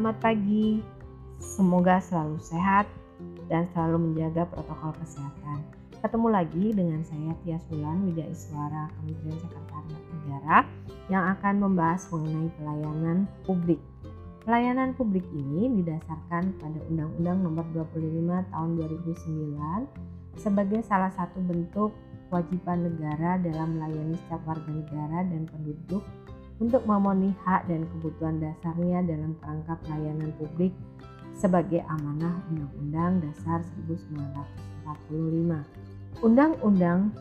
Selamat pagi. Semoga selalu sehat dan selalu menjaga protokol kesehatan. Ketemu lagi dengan saya Tia Sulan Widya Iswara Kementerian Sekretariat Negara yang akan membahas mengenai pelayanan publik. Pelayanan publik ini didasarkan pada Undang-Undang Nomor 25 Tahun 2009 sebagai salah satu bentuk kewajiban negara dalam melayani setiap warga negara dan penduduk untuk memenuhi hak dan kebutuhan dasarnya dalam kerangka pelayanan publik sebagai amanah Undang-Undang Dasar 1945. Undang-Undang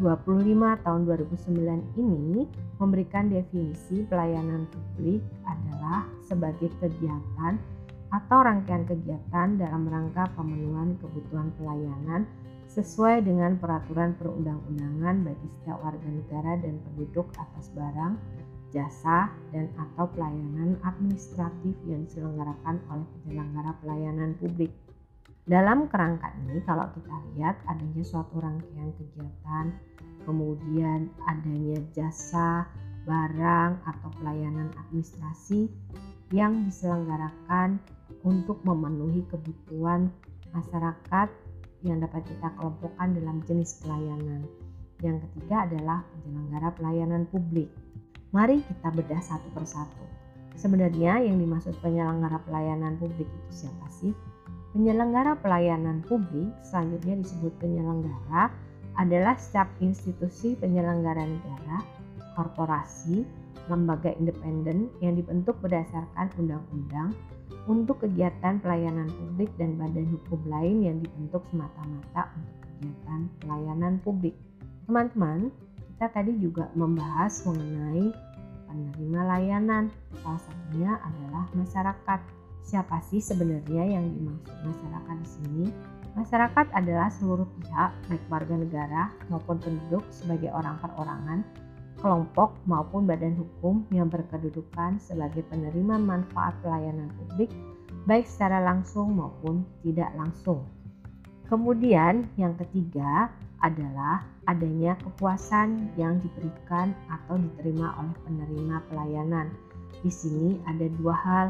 25 tahun 2009 ini memberikan definisi pelayanan publik adalah sebagai kegiatan atau rangkaian kegiatan dalam rangka pemenuhan kebutuhan pelayanan sesuai dengan peraturan perundang-undangan bagi setiap warga negara dan penduduk atas barang, jasa, dan atau pelayanan administratif yang diselenggarakan oleh penyelenggara pelayanan publik. Dalam kerangka ini kalau kita lihat adanya suatu rangkaian kegiatan, kemudian adanya jasa, barang atau pelayanan administrasi yang diselenggarakan untuk memenuhi kebutuhan masyarakat yang dapat kita kelompokkan dalam jenis pelayanan. Yang ketiga adalah penyelenggara pelayanan publik. Mari kita bedah satu persatu. Sebenarnya yang dimaksud penyelenggara pelayanan publik itu siapa sih? Penyelenggara pelayanan publik selanjutnya disebut penyelenggara adalah setiap institusi penyelenggara negara, korporasi, lembaga independen yang dibentuk berdasarkan undang-undang untuk kegiatan pelayanan publik dan badan hukum lain yang dibentuk semata-mata untuk kegiatan pelayanan publik. Teman-teman, kita tadi juga membahas mengenai penerima layanan. Salah satunya adalah masyarakat. Siapa sih sebenarnya yang dimaksud masyarakat di sini? Masyarakat adalah seluruh pihak, baik warga negara maupun penduduk sebagai orang perorangan kelompok maupun badan hukum yang berkedudukan sebagai penerima manfaat pelayanan publik baik secara langsung maupun tidak langsung. Kemudian yang ketiga adalah adanya kepuasan yang diberikan atau diterima oleh penerima pelayanan. Di sini ada dua hal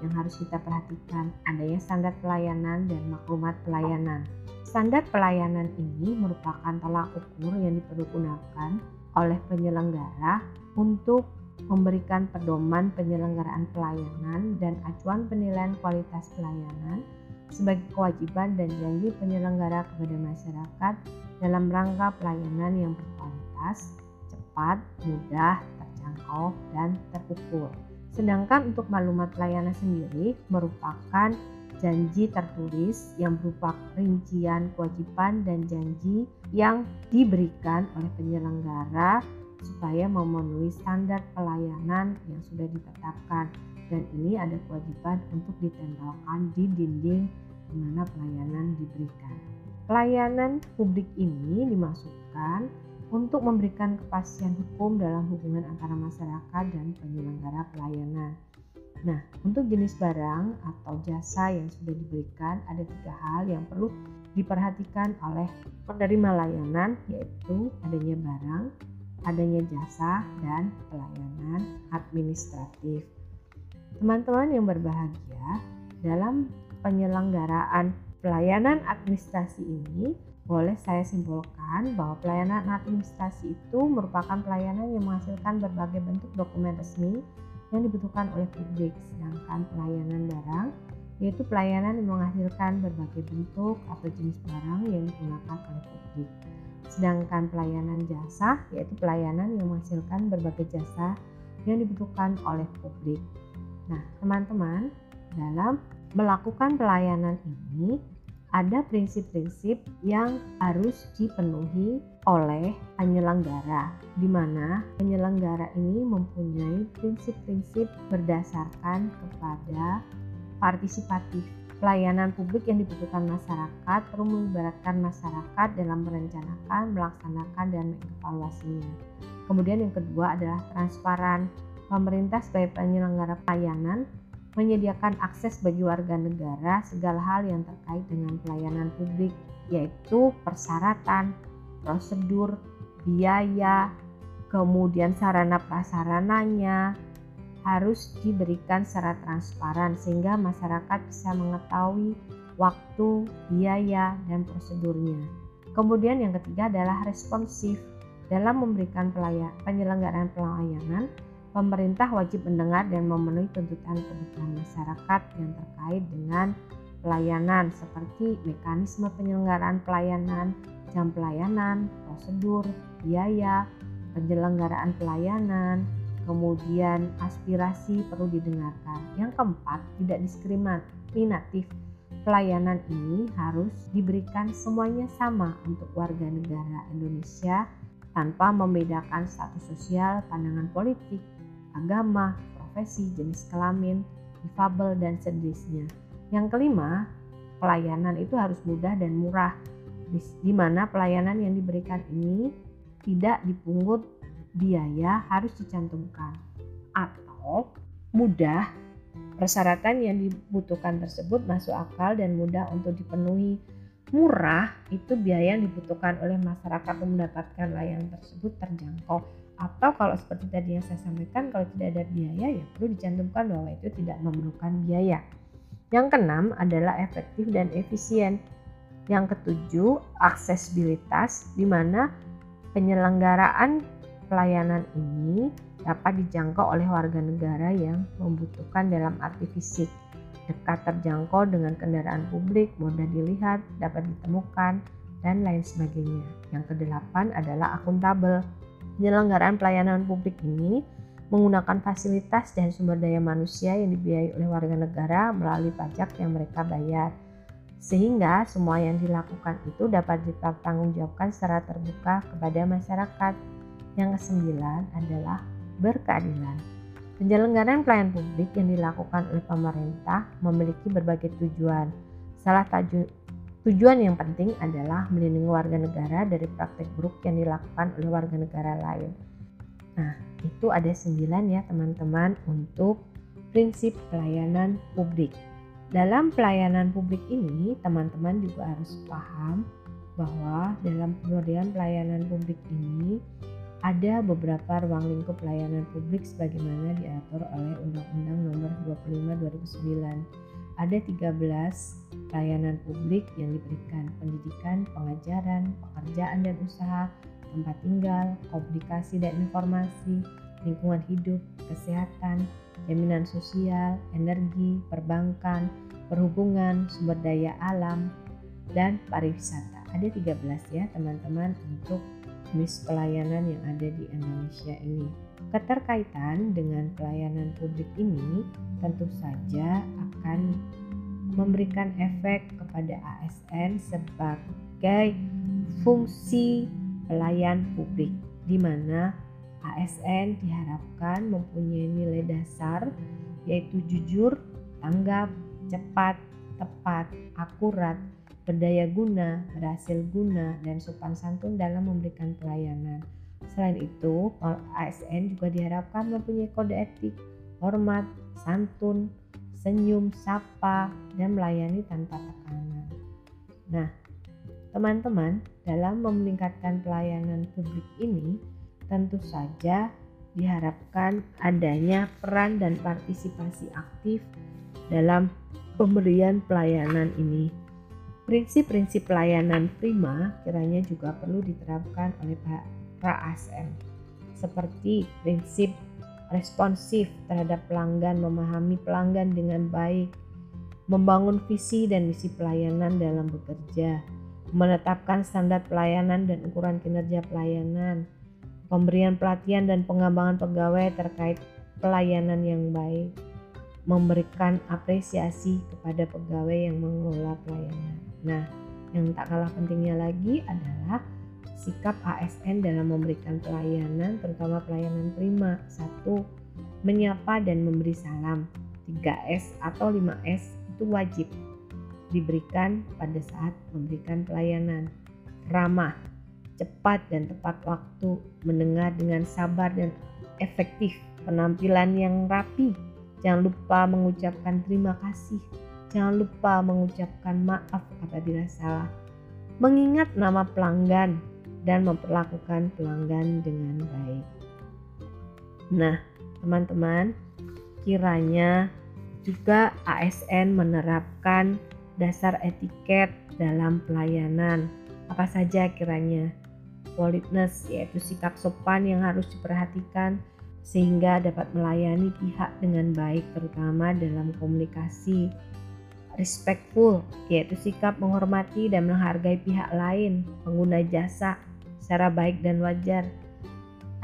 yang harus kita perhatikan, adanya standar pelayanan dan maklumat pelayanan. Standar pelayanan ini merupakan tolak ukur yang dipergunakan oleh penyelenggara untuk memberikan pedoman penyelenggaraan pelayanan dan acuan penilaian kualitas pelayanan sebagai kewajiban dan janji penyelenggara kepada masyarakat dalam rangka pelayanan yang berkualitas, cepat, mudah, terjangkau, dan terukur. Sedangkan untuk maklumat pelayanan sendiri merupakan janji tertulis yang berupa rincian kewajiban dan janji yang diberikan oleh penyelenggara supaya memenuhi standar pelayanan yang sudah ditetapkan dan ini ada kewajiban untuk ditempelkan di dinding di mana pelayanan diberikan. Pelayanan publik ini dimaksudkan untuk memberikan kepastian hukum dalam hubungan antara masyarakat dan penyelenggara pelayanan Nah, untuk jenis barang atau jasa yang sudah diberikan ada tiga hal yang perlu diperhatikan oleh penerima layanan yaitu adanya barang, adanya jasa, dan pelayanan administratif. Teman-teman yang berbahagia, dalam penyelenggaraan pelayanan administrasi ini boleh saya simpulkan bahwa pelayanan administrasi itu merupakan pelayanan yang menghasilkan berbagai bentuk dokumen resmi yang dibutuhkan oleh publik. Sedangkan pelayanan barang yaitu pelayanan yang menghasilkan berbagai bentuk atau jenis barang yang digunakan oleh publik. Sedangkan pelayanan jasa yaitu pelayanan yang menghasilkan berbagai jasa yang dibutuhkan oleh publik. Nah, teman-teman, dalam melakukan pelayanan ini ada prinsip-prinsip yang harus dipenuhi oleh penyelenggara, di mana penyelenggara ini mempunyai prinsip-prinsip berdasarkan kepada partisipatif. Pelayanan publik yang dibutuhkan masyarakat perlu melibatkan masyarakat dalam merencanakan, melaksanakan, dan mengevaluasinya. Kemudian yang kedua adalah transparan. Pemerintah sebagai penyelenggara pelayanan menyediakan akses bagi warga negara segala hal yang terkait dengan pelayanan publik, yaitu persyaratan, prosedur, biaya, kemudian sarana prasarananya, harus diberikan secara transparan sehingga masyarakat bisa mengetahui waktu, biaya, dan prosedurnya. Kemudian yang ketiga adalah responsif. Dalam memberikan penyelenggaraan pelayanan, pemerintah wajib mendengar dan memenuhi tuntutan kebutuhan masyarakat yang terkait dengan pelayanan seperti mekanisme penyelenggaraan pelayanan, jam pelayanan, prosedur, biaya, penyelenggaraan pelayanan, kemudian aspirasi perlu didengarkan. Yang keempat, tidak diskriminatif. Pelayanan ini harus diberikan semuanya sama untuk warga negara Indonesia tanpa membedakan status sosial, pandangan politik, agama, profesi, jenis kelamin, difabel, dan sejenisnya. Yang kelima, pelayanan itu harus mudah dan murah, di mana pelayanan yang diberikan ini tidak dipungut biaya harus dicantumkan. Atau mudah persyaratan yang dibutuhkan tersebut masuk akal dan mudah untuk dipenuhi. Murah itu biaya yang dibutuhkan oleh masyarakat untuk mendapatkan layanan tersebut terjangkau. Atau kalau seperti tadi yang saya sampaikan kalau tidak ada biaya ya perlu dicantumkan bahwa itu tidak memerlukan biaya. Yang keenam adalah efektif dan efisien. Yang ketujuh aksesibilitas di mana penyelenggaraan pelayanan ini dapat dijangkau oleh warga negara yang membutuhkan dalam arti fisik, dekat terjangkau dengan kendaraan publik, mudah dilihat, dapat ditemukan, dan lain sebagainya. Yang kedelapan adalah akuntabel. Penyelenggaraan pelayanan publik ini menggunakan fasilitas dan sumber daya manusia yang dibiayai oleh warga negara melalui pajak yang mereka bayar. Sehingga semua yang dilakukan itu dapat dipertanggungjawabkan secara terbuka kepada masyarakat. Yang kesembilan adalah berkeadilan. Penyelenggaraan pelayanan publik yang dilakukan oleh pemerintah memiliki berbagai tujuan. Salah taju, tujuan yang penting adalah melindungi warga negara dari praktek buruk yang dilakukan oleh warga negara lain. Nah, itu ada sembilan ya teman-teman untuk prinsip pelayanan publik. Dalam pelayanan publik ini, teman-teman juga harus paham bahwa dalam pemberian pelayanan publik ini ada beberapa ruang lingkup pelayanan publik sebagaimana diatur oleh Undang-Undang Nomor 25 2009. Ada 13 pelayanan publik yang diberikan pendidikan, pengajaran, pekerjaan dan usaha, tempat tinggal, komunikasi dan informasi, lingkungan hidup, kesehatan, jaminan sosial, energi, perbankan, perhubungan, sumber daya alam, dan pariwisata. Ada 13 ya teman-teman untuk jenis pelayanan yang ada di Indonesia ini. Keterkaitan dengan pelayanan publik ini tentu saja akan memberikan efek kepada ASN sebagai fungsi pelayan publik di mana ASN diharapkan mempunyai nilai dasar yaitu jujur, tanggap, cepat, tepat, akurat, berdaya guna, berhasil guna, dan sopan santun dalam memberikan pelayanan. Selain itu, ASN juga diharapkan mempunyai kode etik, hormat, santun, senyum, sapa, dan melayani tanpa tekanan. Nah, teman-teman, dalam meningkatkan pelayanan publik ini, tentu saja diharapkan adanya peran dan partisipasi aktif dalam pemberian pelayanan ini Prinsip-prinsip pelayanan prima kiranya juga perlu diterapkan oleh para ASN seperti prinsip responsif terhadap pelanggan, memahami pelanggan dengan baik, membangun visi dan misi pelayanan dalam bekerja, menetapkan standar pelayanan dan ukuran kinerja pelayanan, pemberian pelatihan dan pengembangan pegawai terkait pelayanan yang baik, memberikan apresiasi kepada pegawai yang mengelola pelayanan. Nah, yang tak kalah pentingnya lagi adalah sikap ASN dalam memberikan pelayanan, terutama pelayanan prima. Satu, menyapa dan memberi salam. 3S atau 5S itu wajib diberikan pada saat memberikan pelayanan. Ramah, cepat dan tepat waktu, mendengar dengan sabar dan efektif, penampilan yang rapi. Jangan lupa mengucapkan terima kasih Jangan lupa mengucapkan maaf apabila salah, mengingat nama pelanggan, dan memperlakukan pelanggan dengan baik. Nah, teman-teman, kiranya juga ASN menerapkan dasar etiket dalam pelayanan. Apa saja kiranya? Politeness yaitu sikap sopan yang harus diperhatikan sehingga dapat melayani pihak dengan baik terutama dalam komunikasi. Respectful yaitu sikap menghormati dan menghargai pihak lain, pengguna jasa secara baik dan wajar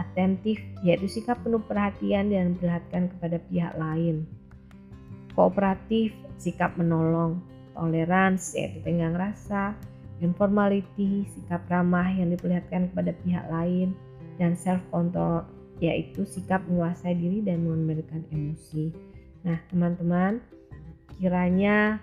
atentif yaitu sikap penuh perhatian dan memperhatikan kepada pihak lain. Kooperatif, sikap menolong, tolerans yaitu tenggang rasa, informality, sikap ramah yang diperlihatkan kepada pihak lain, dan self control yaitu sikap menguasai diri dan memberikan emosi. Nah, teman-teman, kiranya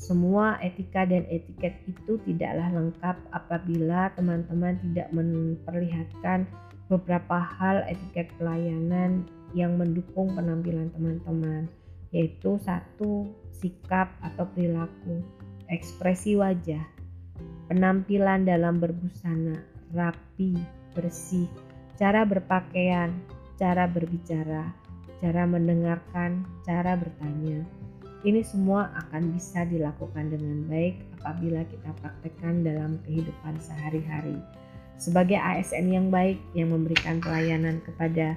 semua etika dan etiket itu tidaklah lengkap apabila teman-teman tidak memperlihatkan beberapa hal etiket pelayanan yang mendukung penampilan teman-teman, yaitu satu sikap atau perilaku, ekspresi wajah, penampilan dalam berbusana, rapi, bersih, cara berpakaian, cara berbicara, cara mendengarkan, cara bertanya. Ini semua akan bisa dilakukan dengan baik apabila kita praktekkan dalam kehidupan sehari-hari sebagai ASN yang baik yang memberikan pelayanan kepada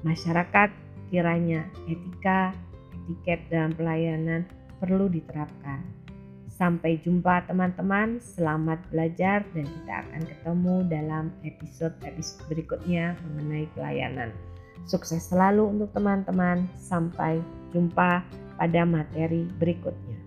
masyarakat, kiranya etika, etiket dalam pelayanan perlu diterapkan. Sampai jumpa teman-teman, selamat belajar dan kita akan ketemu dalam episode-episode berikutnya mengenai pelayanan. Sukses selalu untuk teman-teman, sampai jumpa pada materi berikutnya.